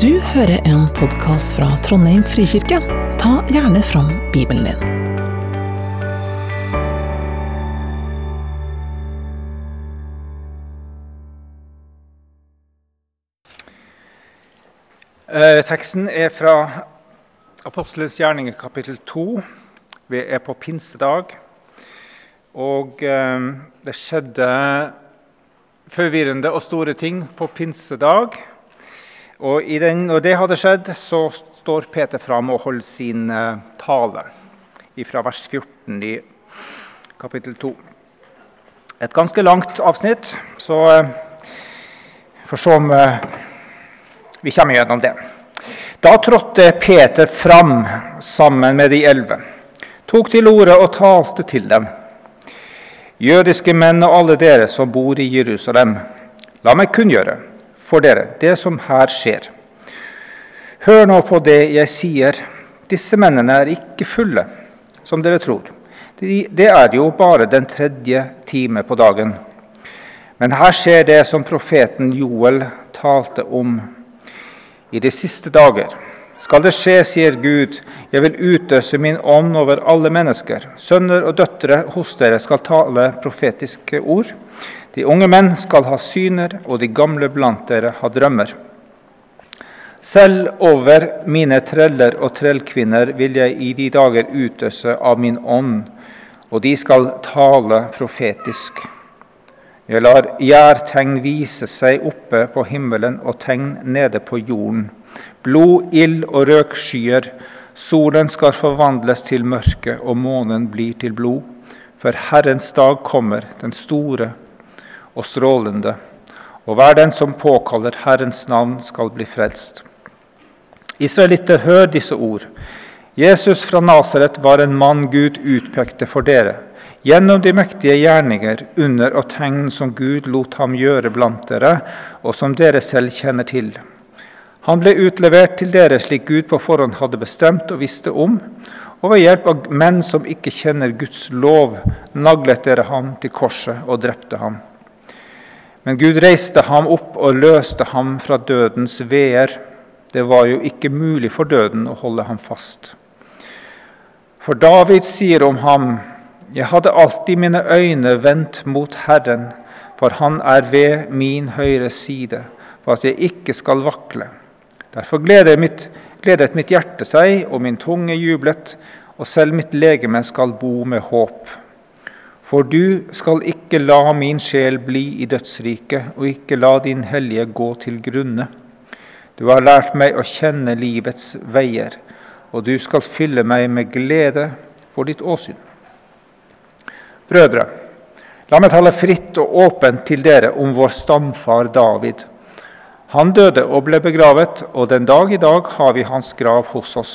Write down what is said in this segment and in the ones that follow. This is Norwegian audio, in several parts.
Du hører en podkast fra Trondheim frikirke. Ta gjerne fram Bibelen din. Eh, teksten er fra Apostelens gjerninger kapittel 2. Vi er på pinsedag. Og eh, det skjedde forvirrende og store ting på pinsedag. Og den, når det hadde skjedd, så står Peter fram og holder sin eh, tale fra vers 14 i kapittel 2. Et ganske langt avsnitt, så eh, får se om eh, vi kommer gjennom det. Da trådte Peter fram sammen med de elleve, tok til orde og talte til dem. Jødiske menn og alle dere som bor i Jerusalem, la meg kunngjøre for dere det som her skjer. Hør nå på det jeg sier. Disse mennene er ikke fulle, som dere tror. Det er jo bare den tredje time på dagen. Men her skjer det som profeten Joel talte om. I de siste dager skal det skje, sier Gud, jeg vil utøse min ånd over alle mennesker. Sønner og døtre hos dere skal tale profetiske ord. De unge menn skal ha syner, og de gamle blant dere ha drømmer. Selv over mine treller og trellkvinner vil jeg i de dager utøse av min ånd, og de skal tale profetisk. Jeg lar gjærtegn vise seg oppe på himmelen og tegn nede på jorden. Blod, ild og røkskyer. Solen skal forvandles til mørke, og månen blir til blod. For Herrens dag kommer, den store og strålende. Og hver den som påkaller Herrens navn, skal bli frelst. Israelitter, hør disse ord. Jesus fra Nasaret var en mann Gud utpekte for dere Gjennom de mektige gjerninger, under og tegn som Gud lot ham gjøre blant dere, og som dere selv kjenner til. Han ble utlevert til dere slik Gud på forhånd hadde bestemt og visste om, og ved hjelp av menn som ikke kjenner Guds lov, naglet dere ham til korset og drepte ham. Men Gud reiste ham opp og løste ham fra dødens veer. Det var jo ikke mulig for døden å holde ham fast. For David sier om ham jeg hadde alltid mine øyne vendt mot Herren, for Han er ved min høyre side, for at jeg ikke skal vakle. Derfor gledet mitt, gledet mitt hjerte seg, og min tunge jublet, og selv mitt legeme skal bo med håp. For du skal ikke la min sjel bli i dødsriket, og ikke la din hellige gå til grunne. Du har lært meg å kjenne livets veier, og du skal fylle meg med glede for ditt åsyn. Brødre, la meg tale fritt og åpent til dere om vår stamfar David. Han døde og ble begravet, og den dag i dag har vi hans grav hos oss.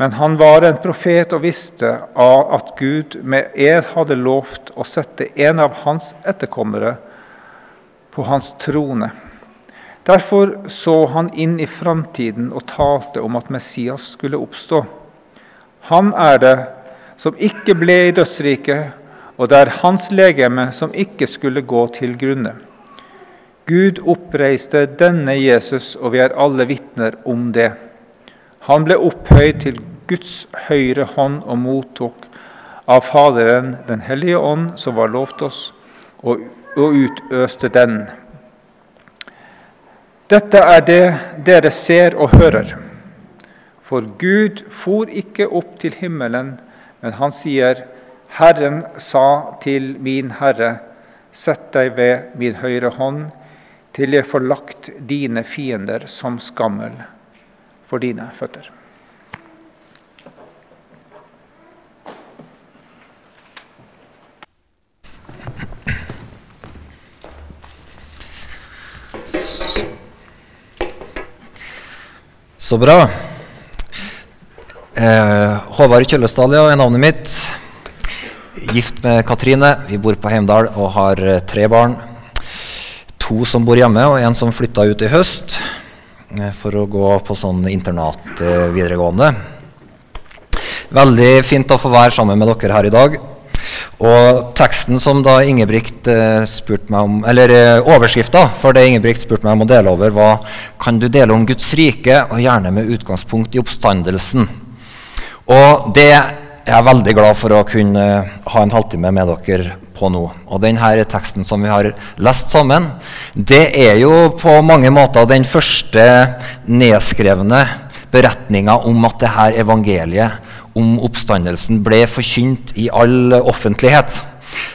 Men han var en profet og visste at Gud med ed hadde lovt å sette en av hans etterkommere på hans trone. Derfor så han inn i framtiden og talte om at Messias skulle oppstå. Han er det som ikke ble i dødsriket, og det er hans legeme som ikke skulle gå til grunne. Gud oppreiste denne Jesus, og vi er alle vitner om det. Han ble opphøyd til Guds høyre hånd og mottok av Faderen Den hellige ånd, som var lovt oss, og, og utøste den. Dette er det dere ser og hører. For Gud for ikke opp til himmelen, men han sier:" Herren sa til min Herre, sett deg ved min høyre hånd, til jeg får lagt dine fiender som skammel for dine føtter. Så bra. Eh, Håvard Kjøllestad, ja, er navnet mitt gift med Katrine. Vi bor på Heimdal og har eh, tre barn. To som bor hjemme, og en som flytta ut i høst for å gå på sånn internat videregående. Veldig fint å få være sammen med dere her i dag. Og teksten som da Ingebrigt eh, spurte meg om, eller eh, overskrifta for det Ingebrigt spurte meg om å dele over, var kan du dele om Guds rike, og gjerne med utgangspunkt i oppstandelsen. Og det er jeg veldig glad for å kunne ha en halvtime med dere på nå. Og denne teksten som vi har lest sammen, det er jo på mange måter den første nedskrevne beretninga om at det her evangeliet om oppstandelsen ble forkynt i all offentlighet.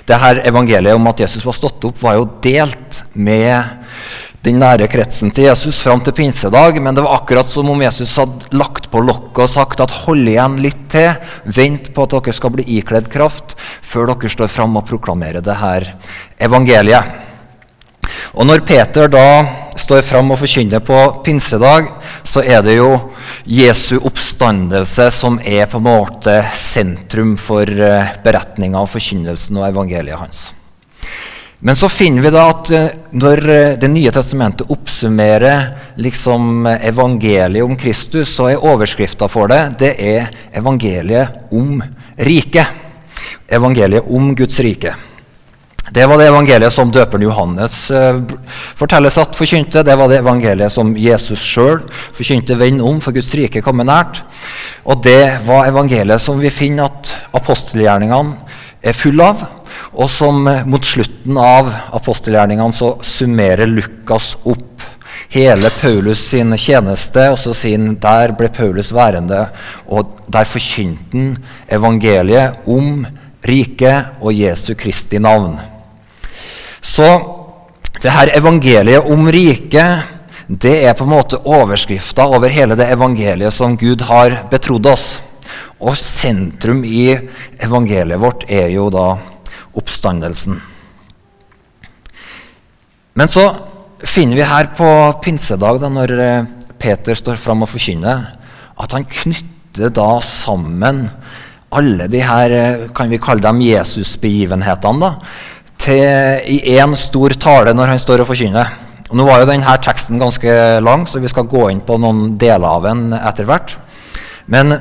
Dette evangeliet om at Jesus var stått opp, var jo delt med den nære kretsen til Jesus fram til pinsedag, men det var akkurat som om Jesus hadde lagt på lokket og sagt at hold igjen litt til, vent på at dere skal bli ikledd kraft, før dere står fram og proklamerer det her evangeliet. Og når Peter da står fram og forkynner på pinsedag, så er det jo Jesu oppstandelse som er på en måte sentrum for eh, beretninga og forkynnelsen og evangeliet hans. Men så finner vi da at eh, når eh, Det nye testamentet oppsummerer liksom evangeliet om Kristus, så er overskrifta for det det er evangeliet om riket. Evangeliet om Guds rike. Det var det evangeliet som døperen Johannes eh, fortelles at forkynte. Det var det evangeliet som Jesus sjøl forkynte venn om, for Guds rike kommer nært. Og det var evangeliet som vi finner at apostelgjerningene er full av og som eh, mot slutten av apostelgjerningene så summerer Lukas opp hele Paulus sin tjeneste. og så sier han Der ble Paulus værende, og der forkynte han evangeliet om riket og Jesu Kristi navn. Så det her evangeliet om riket det er på en måte overskrifta over hele det evangeliet som Gud har betrodd oss. Og sentrum i evangeliet vårt er jo da oppstandelsen. Men så finner vi her på pinsedag, da, når eh, Peter står fram og forkynner, at han knytter da sammen alle de her eh, kan vi kalle dem Jesusbegivenhetene i én stor tale når han står og forkynner. Og nå var jo denne teksten ganske lang, så vi skal gå inn på noen deler av den etter hvert. Men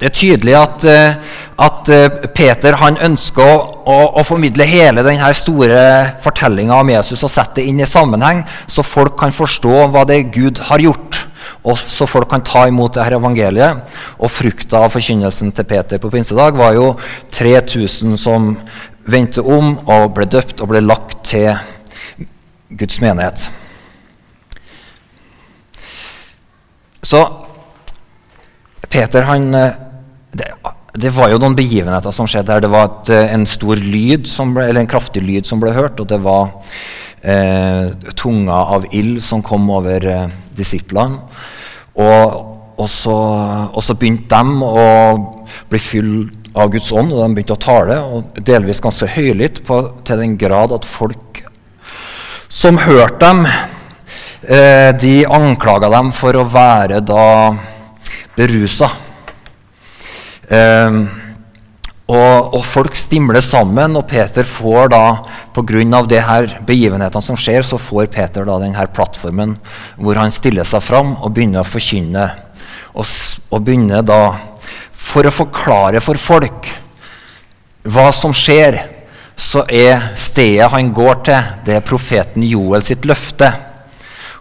det er tydelig at, eh, at eh, Peter han ønsker å, å, å, formidle hele denne store fortellinga om Jesus og sette det inn i sammenheng, så folk kan forstå hva det Gud har gjort. Og så folk kan ta imot dette evangeliet. Og frukta av forkynnelsen til Peter på pinsedag var jo 3000 som vendte om og ble døpt og ble lagt til Guds menighet. Så Peter han eh, det, det, var jo noen begivenheter som skjedde her. Det var et, eh, en stor lyd, ble, eller en kraftig lyd som ble hørt, og det var eh, tunga av ild som kom over eh, disiplene. Og, og, så, og, så, begynte de å bli fylt av Guds ånd, og de begynte å tale, og delvis ganske høylytt, til den grad at folk som hørte dem, eh, de anklaga dem for å være da berusa. Um, og, og, folk stimler sammen, og Peter får da, pga. begivenhetene som skjer, så får Peter da denne plattformen hvor han stiller seg fram og begynner å forkynne. Og, og begynner da, for å forklare for folk hva som skjer, så er stedet han går til, det er profeten Joel sitt løfte.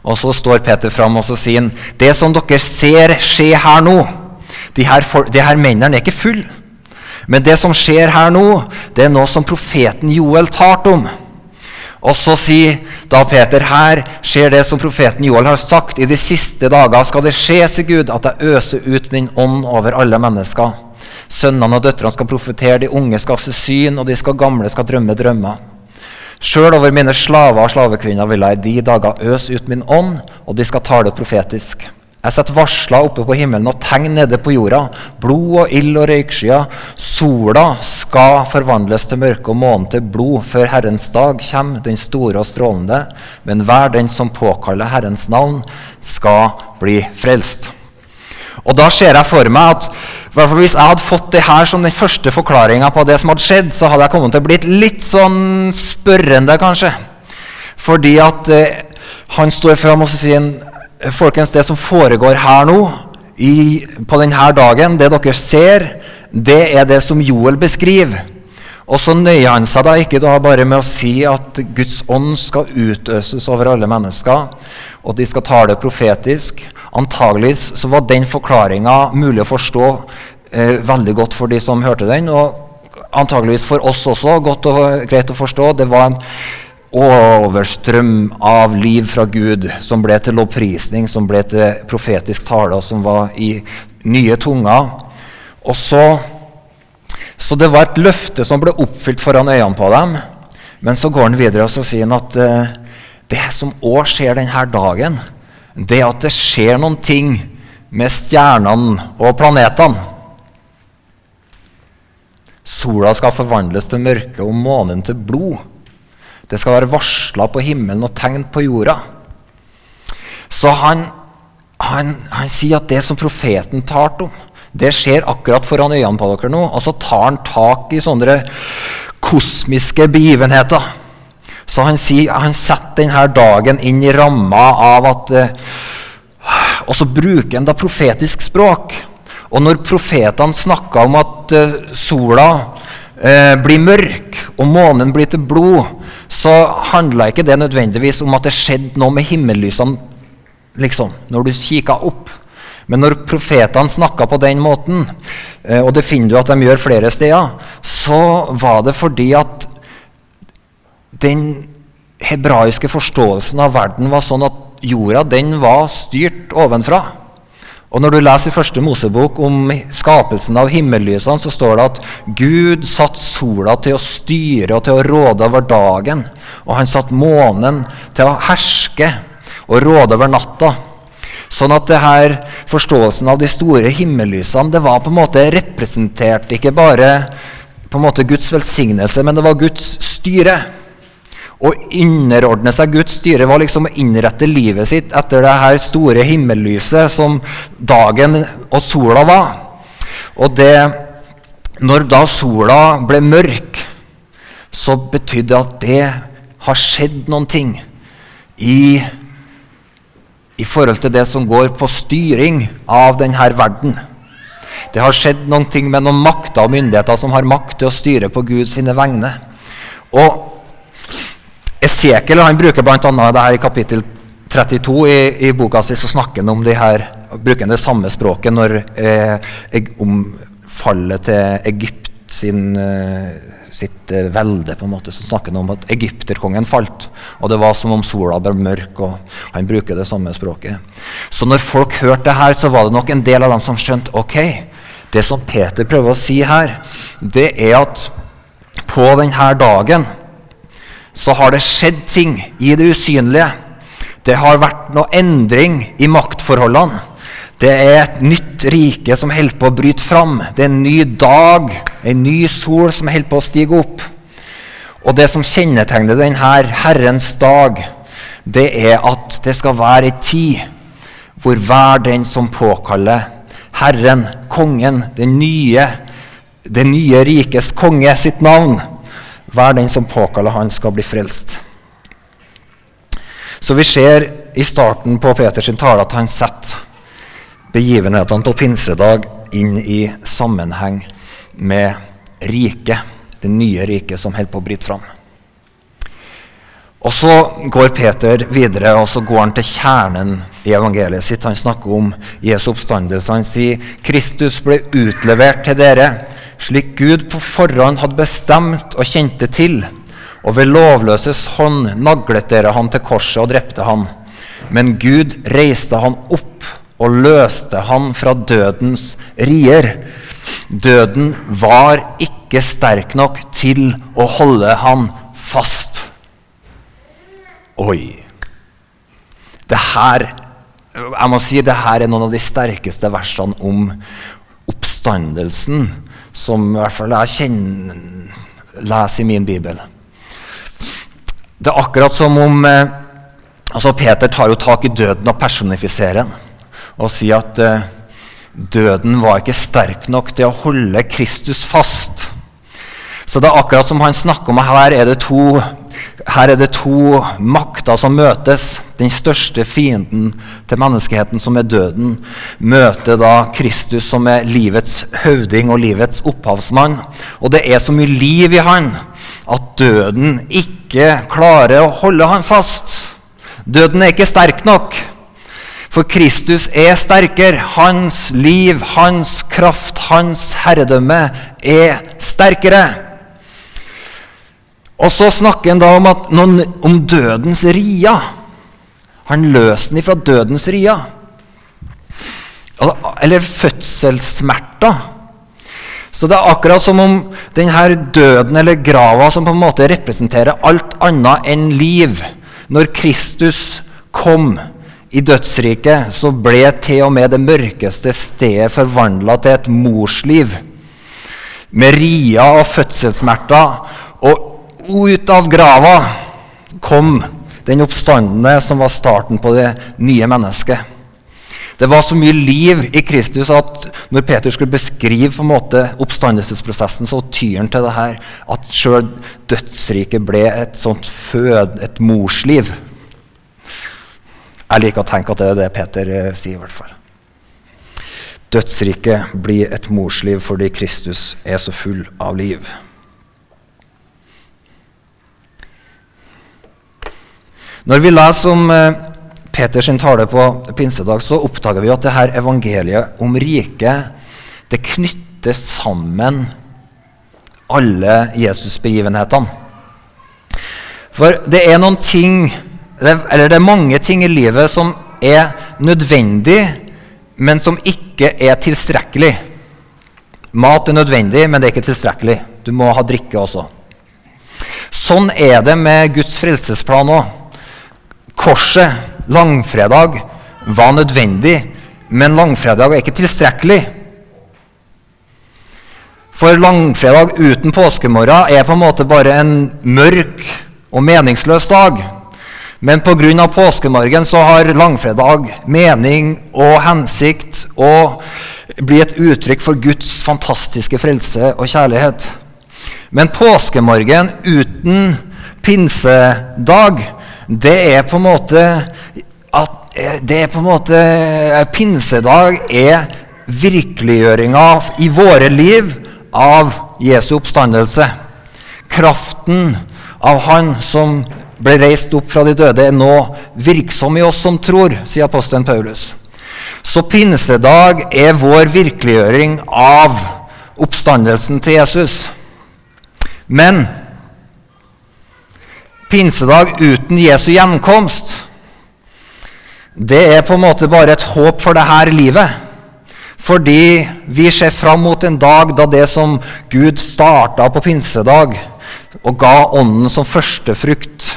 Og så står Peter fram og så sier han, det som dere ser skje her nå de her, de her mennene er ikke fulle. Men det som skjer her nå, det er noe som profeten Joel talte om. Og så sier da Peter her skjer det som profeten Joel har sagt. I de siste dager skal det skje, sier Gud, at jeg øser ut min ånd over alle mennesker. Sønnene og døtrene skal profetere, de unge skal se syn, og de skal gamle skal drømme drømmer. Sjøl over mine slaver og slavekvinner vil jeg i de dager øse ut min ånd, og de skal tale profetisk. Jeg setter varsler oppe på himmelen og tegn nede på jorda. Blod og ild og røykskyer. Sola skal forvandles til mørke og månen til blod før Herrens dag kommer, den store og strålende. Men hver den som påkaller Herrens navn, skal bli frelst. Og da ser jeg for meg at hvis jeg hadde fått det her som den første forklaringa på det som hadde skjedd, så hadde jeg kommet til å blitt litt sånn spørrende, kanskje. Fordi at eh, han står fram og sier Folkens, det som foregår her nå, i, på denne dagen, det dere ser, det er det som Joel beskriver. Og så nøyer han seg da ikke da bare med å si at Guds ånd skal utøses over alle mennesker, og de skal tale profetisk. Antageligvis så var den forklaringa mulig å forstå eh, veldig godt for de som hørte den, og antageligvis for oss også godt og greit å forstå. Det var en overstrøm av liv fra Gud som ble til lovprisning, som ble til profetisk tale, og som var i nye tunger. Og så, så det var et løfte som ble oppfylt foran øynene på dem. Men så går han videre og så sier han at uh, det som òg skjer denne dagen, det er at det skjer noen ting med stjernene og planetene. Sola skal forvandles til mørke og månen til blod. Det skal være varsla på himmelen og tegn på jorda. Så han, han, han sier at det som profeten talte om, det skjer akkurat foran øynene på dere nå. Og så tar han tak i sånne kosmiske begivenheter. Så han, sier, han setter denne dagen inn i ramma av at uh, Og så bruker han da profetisk språk. Og når profetene snakker om at uh, sola uh, blir mørk og månen blir til blod, så handla ikke det nødvendigvis om at det skjedde noe med himmellysene liksom, når du kikka opp. Men når profetene snakka på den måten, eh, og det finner du at de gjør flere steder, så var det fordi at den hebraiske forståelsen av verden var sånn at jorda den var styrt ovenfra. Og Når du leser i første Mosebok om skapelsen av himmellysene, så står det at Gud satt sola til å styre og til å råde over dagen. Og han satt månen til å herske og råde over natta. Sånn at det her, forståelsen av de store himmellysene det var på en måte representert ikke bare på en måte Guds velsignelse, men det var Guds styre. Å underordne seg Guds styre var liksom å innrette livet sitt etter det her store himmellyset som dagen og sola var. Og det, når da sola ble mørk, så betydde det at det har skjedd noen ting i, i forhold til det som går på styring av denne verden. Det har skjedd noen ting med noen makter og myndigheter som har makt til å styre på Guds vegne. Og Esekiel han bruker bl.a. det her i kapittel 32 i, i boka si, så snakker han om de her, bruker det samme språket når eh, om fallet til Egypt sin, eh, sitt eh, velde. på en måte, Så snakker han om at egypterkongen falt, og det var som om sola ble mørk. og Han bruker det samme språket. Så når folk hørte det her, så var det nok en del av dem som skjønte ok, det som Peter prøver å si her, det er at på denne dagen så har det skjedd ting i det usynlige. Det har vært noe endring i maktforholdene. Det er et nytt rike som holder på å bryte fram. Det er en ny dag, en ny sol som holder på å stige opp. Og det som kjennetegner denne Herrens dag, det er at det skal være ei tid hvor hver den som påkaller Herren, kongen, det nye, det nye rikes konge sitt navn, hver den som påkaller han, skal bli frelst. Så vi ser i starten på Peters tale at han setter begivenhetene på pinsedag inn i sammenheng med riket, det nye riket som holder på å bryte fram. Og Så går Peter videre og så går han til kjernen i evangeliet sitt. Han snakker om Jesu oppstandelse. Han sier Kristus ble utlevert til dere slik Gud på forhånd hadde bestemt og kjente til. Og ved lovløses hånd naglet dere han til korset og drepte han. Men Gud reiste han opp og løste han fra dødens rier. Døden var ikke sterk nok til å holde han fast. Oi. Det her jeg må si det her er noen av de sterkeste versene om oppstandelsen som i hvert fall jeg kjenner, leser i min bibel. Det er akkurat som om eh, altså Peter tar jo tak i døden og personifiserer den. Og sier at eh, døden var ikke sterk nok til å holde Kristus fast. Så det er akkurat som han snakker om her er det to, her er det to makter som møtes. den største fienden til menneskeheten, som er døden, møter da Kristus, som er livets høvding og livets opphavsmann. Og det er så mye liv i han at døden ikke klarer å holde han fast. Døden er ikke sterk nok. For Kristus er sterkere. Hans liv, hans kraft, hans herredømme er sterkere. Og så snakker han da om, at, om dødens ria. Han løser den ifra dødens ria. Eller fødselssmerter. Så det er akkurat som om denne døden eller grava som på en måte representerer alt annet enn liv. Når Kristus kom i dødsriket så ble til og med det mørkeste stedet forvandla til et morsliv. Med ria og fødselssmerter. Og ut av grava kom den oppstandende som var starten på det nye mennesket. Det var så mye liv i Kristus at når Peter skulle beskrive på en måte oppstandelsesprosessen, så tyr han til det her at sjøl dødsriket ble et sånt fød, et morsliv. Jeg liker å tenke at det er det Peter eh, sier. i hvert fall. Dødsriket blir et morsliv fordi Kristus er så full av liv. Når vi leser om eh, Peters tale på pinsedag, så oppdager vi at det her evangeliet om riket det knytter sammen alle Jesus-begivenhetene. For det er noen ting eller det er mange ting i livet som er nødvendig, men som ikke er tilstrekkelig. Mat er nødvendig, men det er ikke tilstrekkelig. Du må ha drikke også. Sånn er det med Guds frelsesplan òg. Korset, langfredag, var nødvendig, men langfredag er ikke tilstrekkelig. For langfredag uten påskemorgen er på en måte bare en mørk og meningsløs dag. Men pga. påskemorgen så har langfredag mening og hensikt og blir et uttrykk for Guds fantastiske frelse og kjærlighet. Men påskemorgen uten pinsedag, det er på en måte at det er på en måte Pinsedag er virkeliggjøringa i våre liv av Jesu oppstandelse. Kraften av Han som ble reist opp fra de døde, er nå virksom i oss som tror, sier apostelen Paulus. Så pinsedag er vår virkeliggjøring av oppstandelsen til Jesus. Men pinsedag uten Jesu gjenkomst, det er på en måte bare et håp for dette livet. Fordi vi ser fram mot en dag da det som Gud starta på pinsedag, og ga Ånden som førstefrukt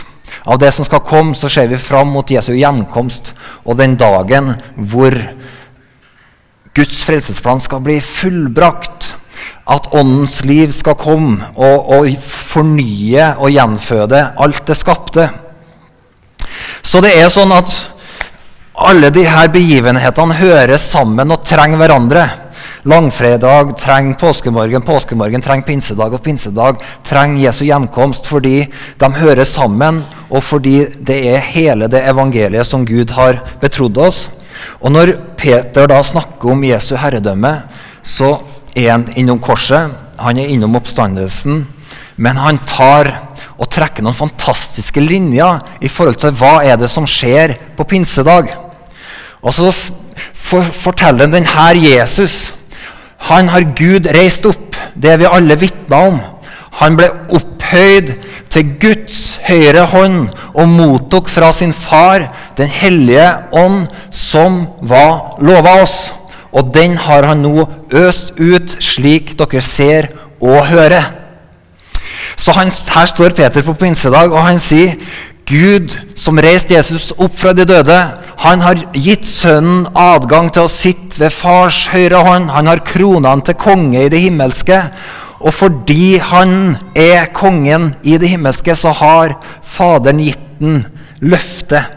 av det som skal komme, så ser vi fram mot Jesu gjenkomst og den dagen hvor Guds frelsesplan skal bli fullbrakt. At Åndens liv skal komme og, og fornye og gjenføde alt det skapte. Så det er sånn at alle disse begivenhetene hører sammen og trenger hverandre. Langfredag trenger påskemorgen, påskemorgen trenger pinsedag, og pinsedag trenger Jesu gjenkomst fordi de hører sammen, og fordi det er hele det evangeliet som Gud har betrodd oss. Og når Peter da snakker om Jesu herredømme, så er han innom korset, han er innom oppstandelsen, men han tar og trekker noen fantastiske linjer i forhold til hva er det som skjer på pinsedag. Og så forteller denne Jesus han har Gud reist opp. Det vi alle vitner om. Han ble opphøyd til Guds høyre hånd og mottok fra sin far Den hellige ånd, som var lova oss. Og den har han nå øst ut, slik dere ser og hører. Så han, Her står Peter på pinsedag, og han sier Gud som reiste Jesus opp fra de døde, han har gitt Sønnen adgang til å sitte ved Fars høyre hånd. Han har krona han til konge i det himmelske. Og fordi han er kongen i det himmelske, så har Faderen gitt den løftet.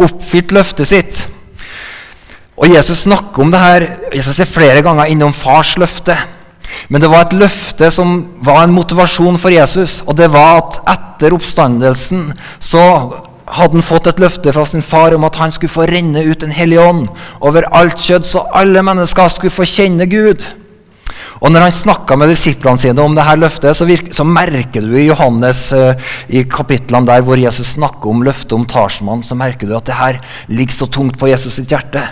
Oppfylt løftet sitt. Og Jesus snakker om det her Jesus er flere ganger innom fars løfte. Men det var et løfte som var en motivasjon for Jesus, og det var at etter oppstandelsen så hadde han fått et løfte fra sin far om at han skulle få renne ut Den hellige ånd over alt kjødd, så alle mennesker skulle få kjenne Gud. Og Når han snakka med disiplene sine om dette løftet, så, virker, så merker du i Johannes uh, i kapitlene der hvor Jesus snakker om løftet om talsmannen, så merker du at det her ligger så tungt på Jesus sitt hjerte.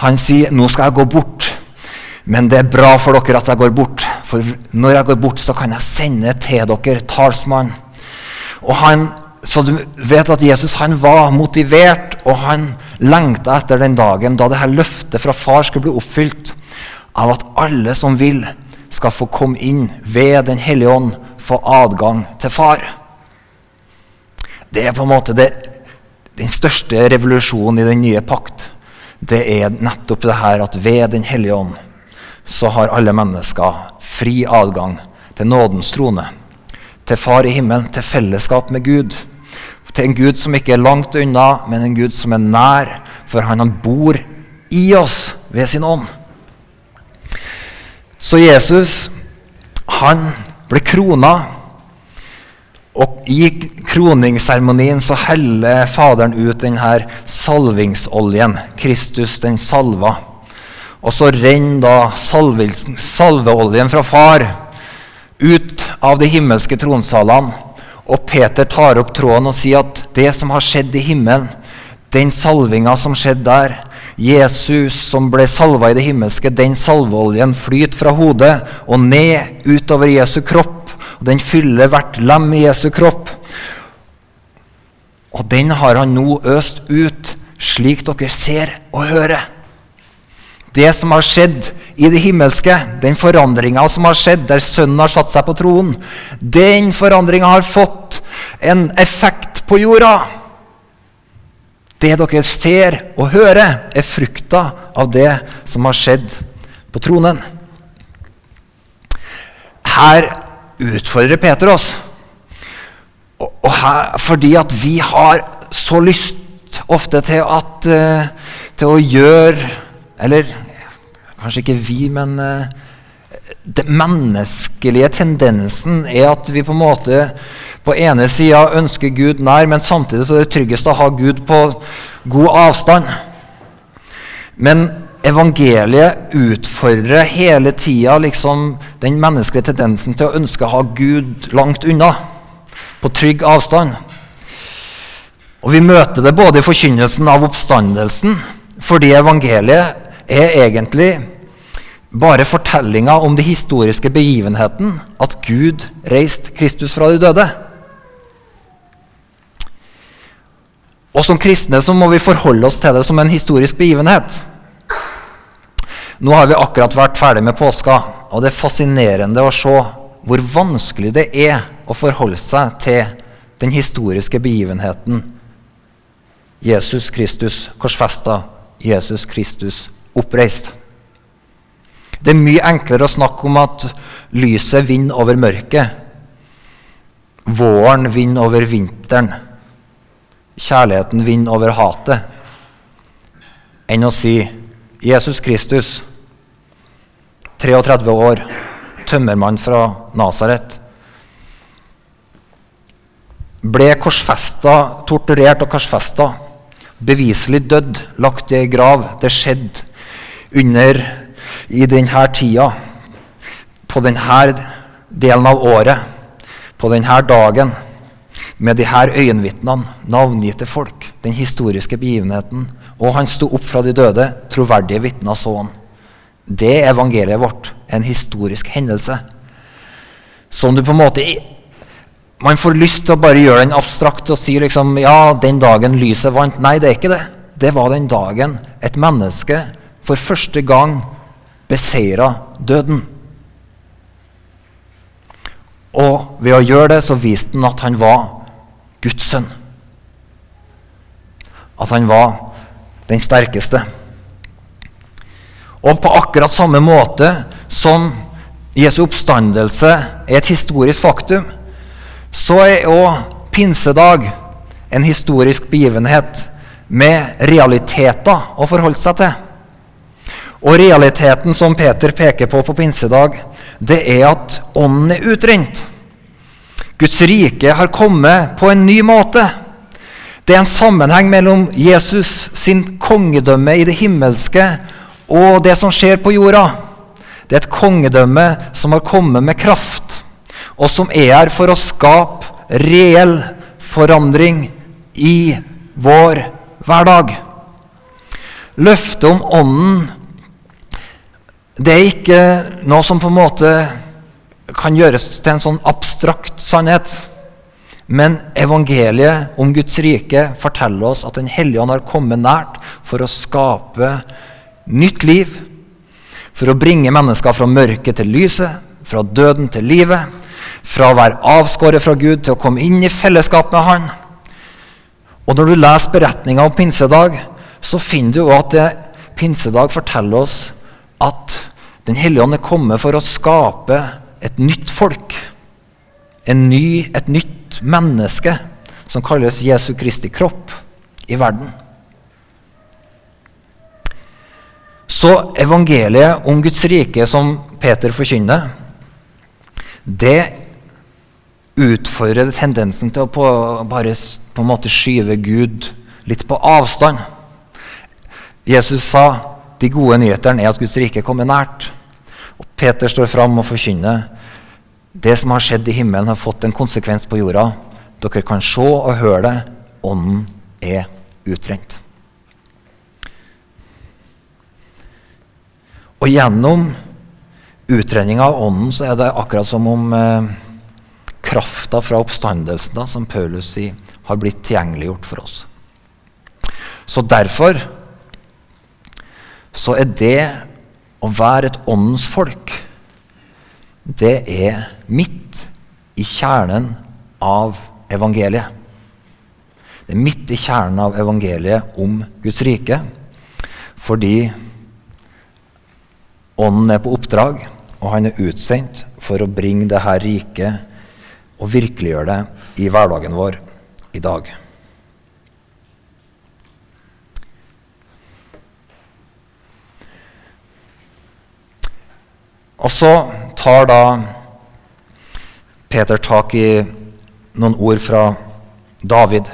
Han sier 'nå skal jeg gå bort'. Men det er bra for dere at jeg går bort, for når jeg går bort, så kan jeg sende til dere talsmann. Og han, så du vet at Jesus han var motivert, og han lengta etter den dagen da dette løftet fra far skulle bli oppfylt, av at alle som vil, skal få komme inn ved Den hellige ånd, få adgang til far. Det er på en måte det, den største revolusjonen i den nye pakt. Det er nettopp det her at ved Den hellige ånd så har alle mennesker fri adgang til nådens trone. Til Far i himmelen, til fellesskap med Gud. Til en Gud som ikke er langt unna, men en Gud som er nær, for han, han bor i oss ved sin ånd. Så Jesus, han ble krona. Og i kroningsseremonien så heller Faderen ut denne salvingsoljen. Kristus den salva. Og så renner da salveoljen fra far ut av de himmelske tronsalene. Og Peter tar opp tråden og sier at det som har skjedd i himmelen, den salvinga som skjedde der, Jesus som ble salva i det himmelske, den salveoljen flyter fra hodet og ned utover Jesu kropp. og Den fyller hvert lem i Jesu kropp. Og den har han nå øst ut, slik dere ser og hører. Det som har skjedd i det himmelske, den forandringa som har skjedd der Sønnen har satt seg på tronen, den forandringa har fått en effekt på jorda. Det dere ser og hører, er frukta av det som har skjedd på tronen. Her utfordrer Peter oss. Og, her, fordi at vi har så lyst ofte til, at, uh, til å gjøre Eller kanskje ikke vi, men uh, den menneskelige tendensen er at vi på en måte på ene sida ønsker Gud nær, men samtidig så er det tryggest å ha Gud på god avstand. Men evangeliet utfordrer hele tida liksom den menneskelige tendensen til å ønske å ha Gud langt unna, på trygg avstand. Og Vi møter det både i forkynnelsen av oppstandelsen, fordi evangeliet er egentlig bare fortellinga om de historiske begivenheten at Gud reiste Kristus fra de døde. Og Som kristne så må vi forholde oss til det som en historisk begivenhet. Nå har vi akkurat vært ferdig med påska, og det er fascinerende å se hvor vanskelig det er å forholde seg til den historiske begivenheten Jesus Kristus korsfesta, Jesus Kristus oppreist. Det er mye enklere å snakke om at lyset vinner over mørket. Våren vinner over vinteren. Kjærligheten vinner over hatet. Enn å si Jesus Kristus, 33 år, tømmermann fra Nasaret. Ble korsfesta, torturert og korsfesta. Beviselig dødd, lagt i ei grav. Det skjedde under i denne tida, på denne delen av året, på denne dagen, med disse øyenvitnene, navngitte folk, den historiske begivenheten. Og han sto opp fra de døde, troverdige vitner så han. Det er evangeliet vårt, en historisk hendelse. Som du på en måte Man får lyst til å bare gjøre den abstrakt og si liksom, ja, den dagen lyset vant. Nei, det er ikke det. Det var den dagen et menneske for første gang beseira døden. Og ved å gjøre det så viste han at han var Guds sønn. At han var den sterkeste. Og på akkurat samme måte som Jesu oppstandelse er et historisk faktum, så er òg pinsedag en historisk begivenhet med realiteter å forholde seg til. Og realiteten som Peter peker på på pinsedag, det er at ånden er utrent. Guds rike har kommet på en ny måte. Det er en sammenheng mellom Jesus sin kongedømme i det himmelske og det som skjer på jorda. Det er et kongedømme som har kommet med kraft, og som er her for å skape reell forandring i vår hverdag. Løftet om Ånden det er ikke noe som på en måte kan gjøres til en sånn abstrakt sannhet. Men evangeliet om Guds rike forteller oss at Den hellige ånd har kommet nært for å skape nytt liv. For å bringe mennesker fra mørket til lyset, fra døden til livet. Fra å være avskåret fra Gud til å komme inn i fellesskap med Han. Og når du leser beretninga om pinsedag, så finner du at det, pinsedag forteller oss at Den hellige ånd er kommet for å skape et nytt folk. Ny, et nytt menneske som kalles Jesu Kristi kropp i verden. Så evangeliet om Guds rike som Peter forkynner, det utfordrer tendensen til å på, bare på en måte skyve Gud litt på avstand. Jesus sa de gode nyhetene er at Guds rike kommer nært. Og Peter står fram og forkynner det som har skjedd i himmelen, har fått en konsekvens på jorda. Dere kan se og høre det. Ånden er utrengt. Og gjennom utrenninga av ånden så er det akkurat som om eh, krafta fra oppstandelsen da, som Paulus sier, har blitt tilgjengeliggjort for oss. Så derfor så er det å være et åndens folk, det er midt i kjernen av evangeliet. Det er midt i kjernen av evangeliet om Guds rike, fordi Ånden er på oppdrag, og han er utsendt for å bringe dette riket og virkeliggjøre det i hverdagen vår i dag. Og så tar da Peter tak i noen ord fra David.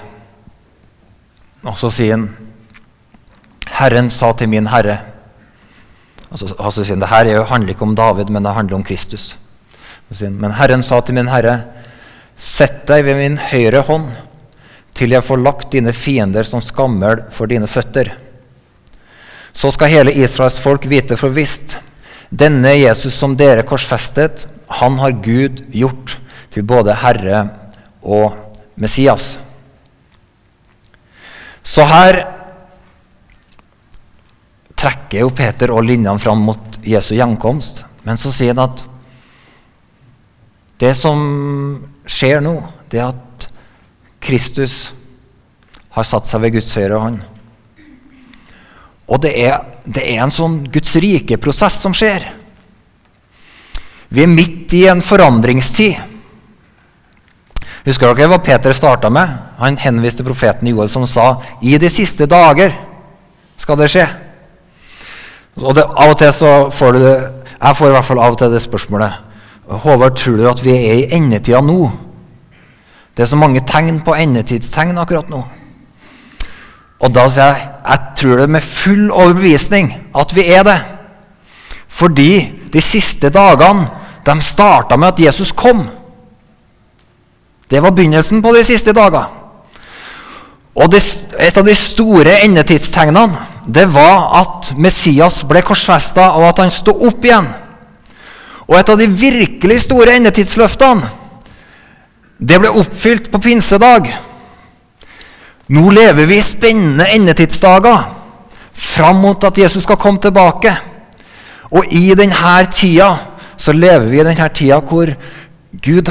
Og så sier han Herren sa til min herre og så sier han, Det her handler ikke om David, men det handler om Kristus. Men Herren sa til min herre, sett deg ved min høyre hånd til jeg får lagt dine fiender som skammel for dine føtter. Så skal hele Israels folk vite for visst denne Jesus som dere korsfestet, han har Gud gjort til både Herre og Messias. Så her trekker jo Peter og linjene fram mot Jesu gjenkomst. Men så sier han at det som skjer nå, det er at Kristus har satt seg ved Guds høyre hånd. Og det er, det er en sånn Guds rike-prosess som skjer. Vi er midt i en forandringstid. Husker dere hva Peter starta med? Han henviste profeten Joel som sa i de siste dager skal det skje. Og det, Av og til så får du det Jeg får i hvert fall av og til det spørsmålet Håvard, tror du at vi er i endetida nå? Det er så mange tegn på endetidstegn akkurat nå. Og da sier jeg jeg tror det med full overbevisning at vi er det. Fordi de siste dagene de starta med at Jesus kom. Det var begynnelsen på de siste dager. Og et av de store endetidstegnene det var at Messias ble korsfesta, og at han sto opp igjen. Og et av de virkelig store endetidsløftene det ble oppfylt på pinsedag. Nå lever vi i spennende endetidsdager fram mot at Jesus skal komme tilbake. Og i denne tida så lever vi i denne tida hvor Gud,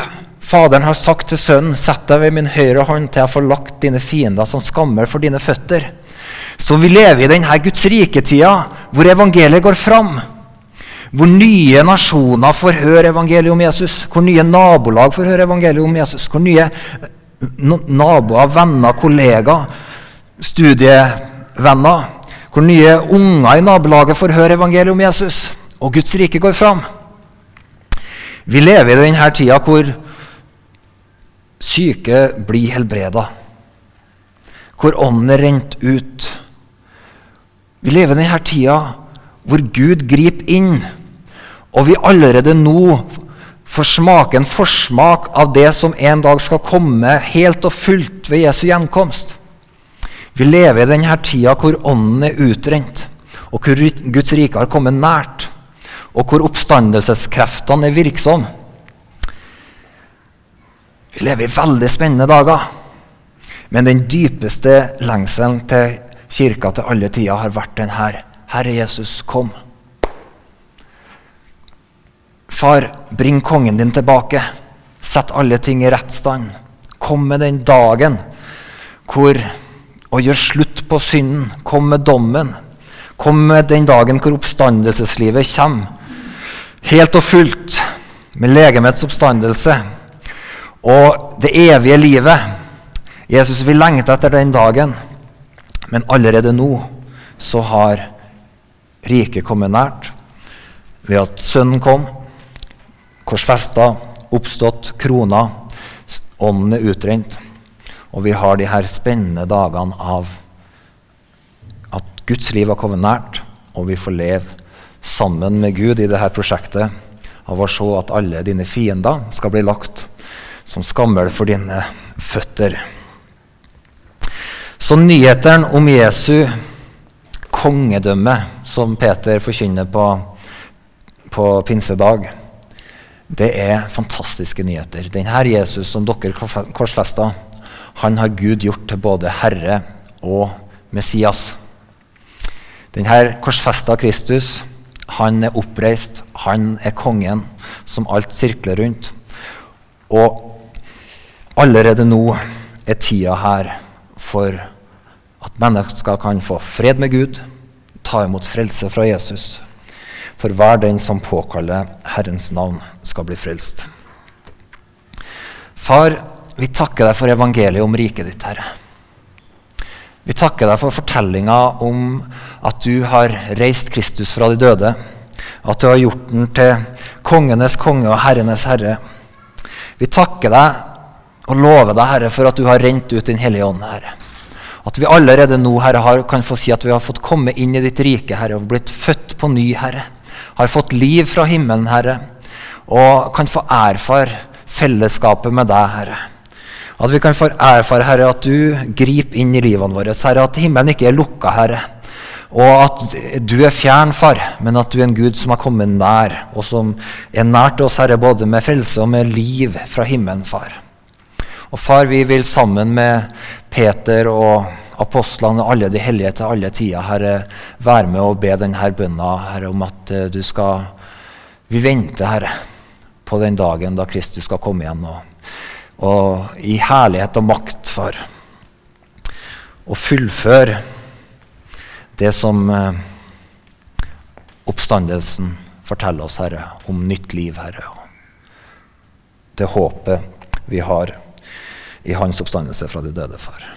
Faderen, har sagt til Sønnen Sett deg ved min høyre hånd til jeg får lagt dine fiender som skammer for dine føtter. Så vi lever i denne Guds rike-tida hvor evangeliet går fram. Hvor nye nasjoner får høre evangeliet om Jesus. Hvor nye nabolag får høre evangeliet om Jesus. Hvor nye naboer, venner, kollegaer, studievenner. Hvor nye unger i nabolaget får høre evangeliet om Jesus, og Guds rike går fram. Vi lever i denne tida hvor syke blir helbreda. hvor ånden er rent ut. Vi lever i denne tida hvor Gud griper inn, og vi allerede nå får smake en forsmak av det som en dag skal komme helt og fullt ved Jesu gjenkomst. Vi lever i denne tida hvor ånden er utrent, og hvor Guds rike har kommet nært, og hvor oppstandelseskreftene er virksomme. Vi lever i veldig spennende dager. Men den dypeste lengselen til kirka til alle tider har vært den her. Herre Jesus, kom. Far, bring kongen din tilbake. Sett alle ting i rett stand. Kom med den dagen hvor Og gjør slutt på synden. Kom med dommen. Kom med den dagen hvor oppstandelseslivet kommer. Helt og fullt, med legemets oppstandelse og det evige livet. Jesus vil lengte etter den dagen, men allerede nå så har riket kommet nært ved at Sønnen kom, korsfesta, oppstått, krona, ånden er utrent. Og vi har de her spennende dagene av at Guds liv har kommet nært, og vi får leve sammen med Gud i dette prosjektet av å se at alle dine fiender skal bli lagt som skammel for dine føtter. Så nyhetene om Jesu kongedømme, som Peter forkynner på, på pinsedag, det er fantastiske nyheter. Denne Jesus som dere korsfesta, han har Gud gjort til både Herre og Messias. Denne korsfesta Kristus, han er oppreist, han er kongen som alt sirkler rundt. Og Allerede nå er tida her for at mennesker kan få fred med Gud, ta imot frelse fra Jesus. For hver den som påkaller Herrens navn, skal bli frelst. Far, vi takker deg for evangeliet om riket ditt, Herre. Vi takker deg for fortellinga om at du har reist Kristus fra de døde. At du har gjort den til kongenes konge og herrenes herre. Vi takker deg og lover deg, Herre, for at du har rent ut Din Hellige Ånd, Herre. At vi allerede nå Herre, kan få si at vi har fått komme inn i ditt rike, Herre, og blitt født på ny, Herre. Har fått liv fra himmelen, Herre, og kan få erfare fellesskapet med deg, Herre. At vi kan få erfare, Herre, at du griper inn i livene våre, Herre, at himmelen ikke er lukka, Herre. Og at du er fjern, far, men at du er en Gud som har kommet nær, og som er nær til oss, Herre, både med frelse og med liv fra himmelen, far. Og far, vi vil sammen med Peter og apostlene alle de hellige til alle tider, Herre, være med og be denne bønna, Herre, om at uh, du skal Vi venter, Herre, på den dagen da Kristus skal komme igjen, og, og i herlighet og makt, far. Og fullføre det som uh, oppstandelsen forteller oss, Herre, om nytt liv, Herre. Det håpet vi har i hans oppstandelse fra de døde, far.